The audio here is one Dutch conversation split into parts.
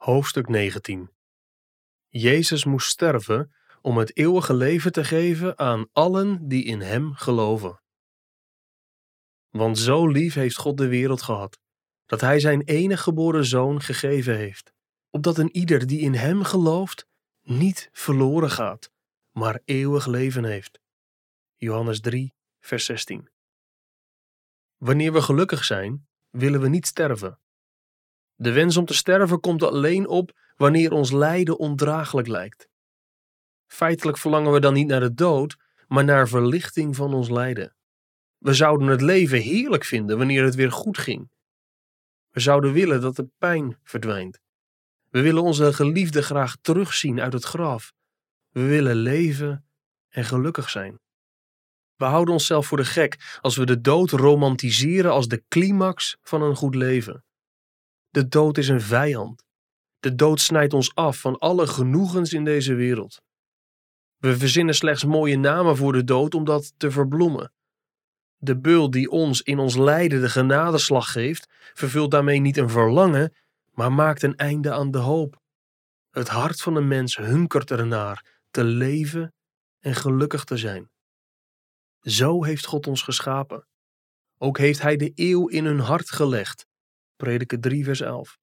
Hoofdstuk 19 Jezus moest sterven om het eeuwige leven te geven aan allen die in Hem geloven. Want zo lief heeft God de wereld gehad, dat Hij Zijn enige geboren Zoon gegeven heeft, opdat een ieder die in Hem gelooft niet verloren gaat, maar eeuwig leven heeft. Johannes 3, vers 16. Wanneer we gelukkig zijn, willen we niet sterven. De wens om te sterven komt alleen op wanneer ons lijden ondraaglijk lijkt. Feitelijk verlangen we dan niet naar de dood, maar naar verlichting van ons lijden. We zouden het leven heerlijk vinden wanneer het weer goed ging. We zouden willen dat de pijn verdwijnt. We willen onze geliefde graag terugzien uit het graf. We willen leven en gelukkig zijn. We houden onszelf voor de gek als we de dood romantiseren als de climax van een goed leven. De dood is een vijand. De dood snijdt ons af van alle genoegens in deze wereld. We verzinnen slechts mooie namen voor de dood om dat te verbloemen. De beul die ons in ons lijden de genadeslag geeft, vervult daarmee niet een verlangen, maar maakt een einde aan de hoop. Het hart van de mens hunkert ernaar te leven en gelukkig te zijn. Zo heeft God ons geschapen. Ook heeft Hij de eeuw in hun hart gelegd. Prediker 3, vers 11.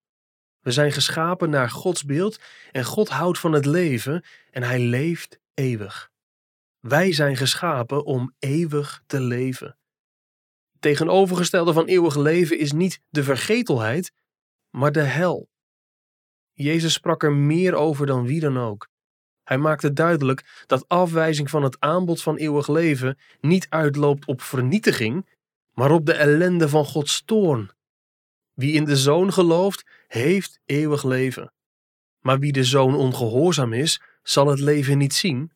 We zijn geschapen naar Gods beeld en God houdt van het leven en Hij leeft eeuwig. Wij zijn geschapen om eeuwig te leven. tegenovergestelde van eeuwig leven is niet de vergetelheid, maar de hel. Jezus sprak er meer over dan wie dan ook. Hij maakte duidelijk dat afwijzing van het aanbod van eeuwig leven niet uitloopt op vernietiging, maar op de ellende van Gods toorn. Wie in de zoon gelooft, heeft eeuwig leven. Maar wie de zoon ongehoorzaam is, zal het leven niet zien,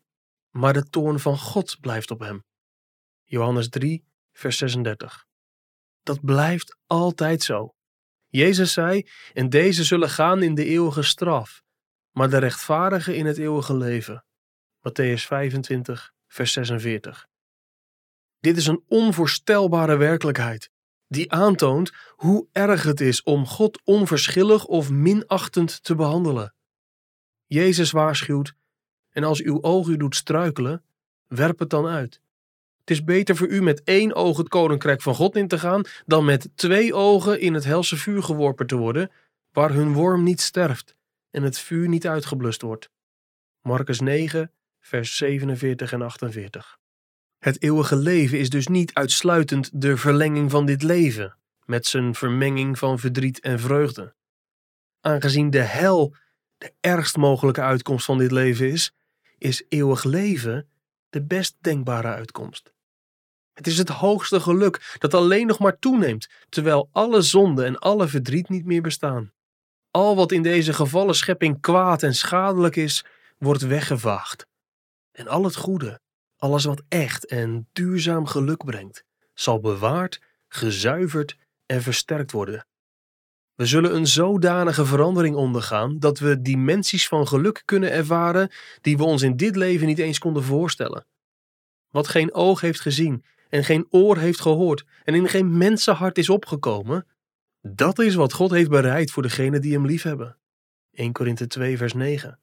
maar de toorn van God blijft op hem. Johannes 3, vers 36. Dat blijft altijd zo. Jezus zei: En deze zullen gaan in de eeuwige straf, maar de rechtvaardigen in het eeuwige leven. Matthäus 25, vers 46. Dit is een onvoorstelbare werkelijkheid, die aantoont hoe erg het is om God onverschillig of minachtend te behandelen. Jezus waarschuwt: En als uw oog u doet struikelen, werp het dan uit. Het is beter voor u met één oog het koninkrijk van God in te gaan, dan met twee ogen in het helse vuur geworpen te worden, waar hun worm niet sterft en het vuur niet uitgeblust wordt. Marcus 9, vers 47 en 48. Het eeuwige leven is dus niet uitsluitend de verlenging van dit leven, met zijn vermenging van verdriet en vreugde. Aangezien de hel de ergst mogelijke uitkomst van dit leven is, is eeuwig leven de best denkbare uitkomst. Het is het hoogste geluk dat alleen nog maar toeneemt, terwijl alle zonde en alle verdriet niet meer bestaan. Al wat in deze gevallen schepping kwaad en schadelijk is, wordt weggevaagd. En al het goede, alles wat echt en duurzaam geluk brengt, zal bewaard, gezuiverd en versterkt worden. We zullen een zodanige verandering ondergaan dat we dimensies van geluk kunnen ervaren die we ons in dit leven niet eens konden voorstellen. Wat geen oog heeft gezien en geen oor heeft gehoord en in geen mensenhart is opgekomen, dat is wat God heeft bereid voor degenen die hem liefhebben. 1 Korinthe 2 vers 9.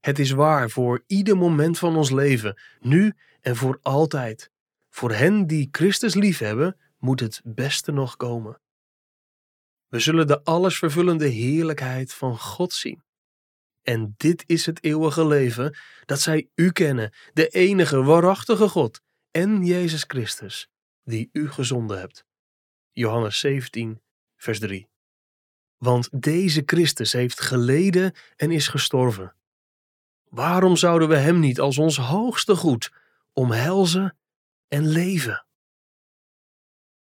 Het is waar voor ieder moment van ons leven, nu en voor altijd. Voor hen die Christus liefhebben, moet het beste nog komen. We zullen de allesvervullende heerlijkheid van God zien. En dit is het eeuwige leven, dat zij u kennen, de enige waarachtige God en Jezus Christus, die u gezonden hebt. Johannes 17, vers 3. Want deze Christus heeft geleden en is gestorven. Waarom zouden we hem niet als ons hoogste goed omhelzen en leven?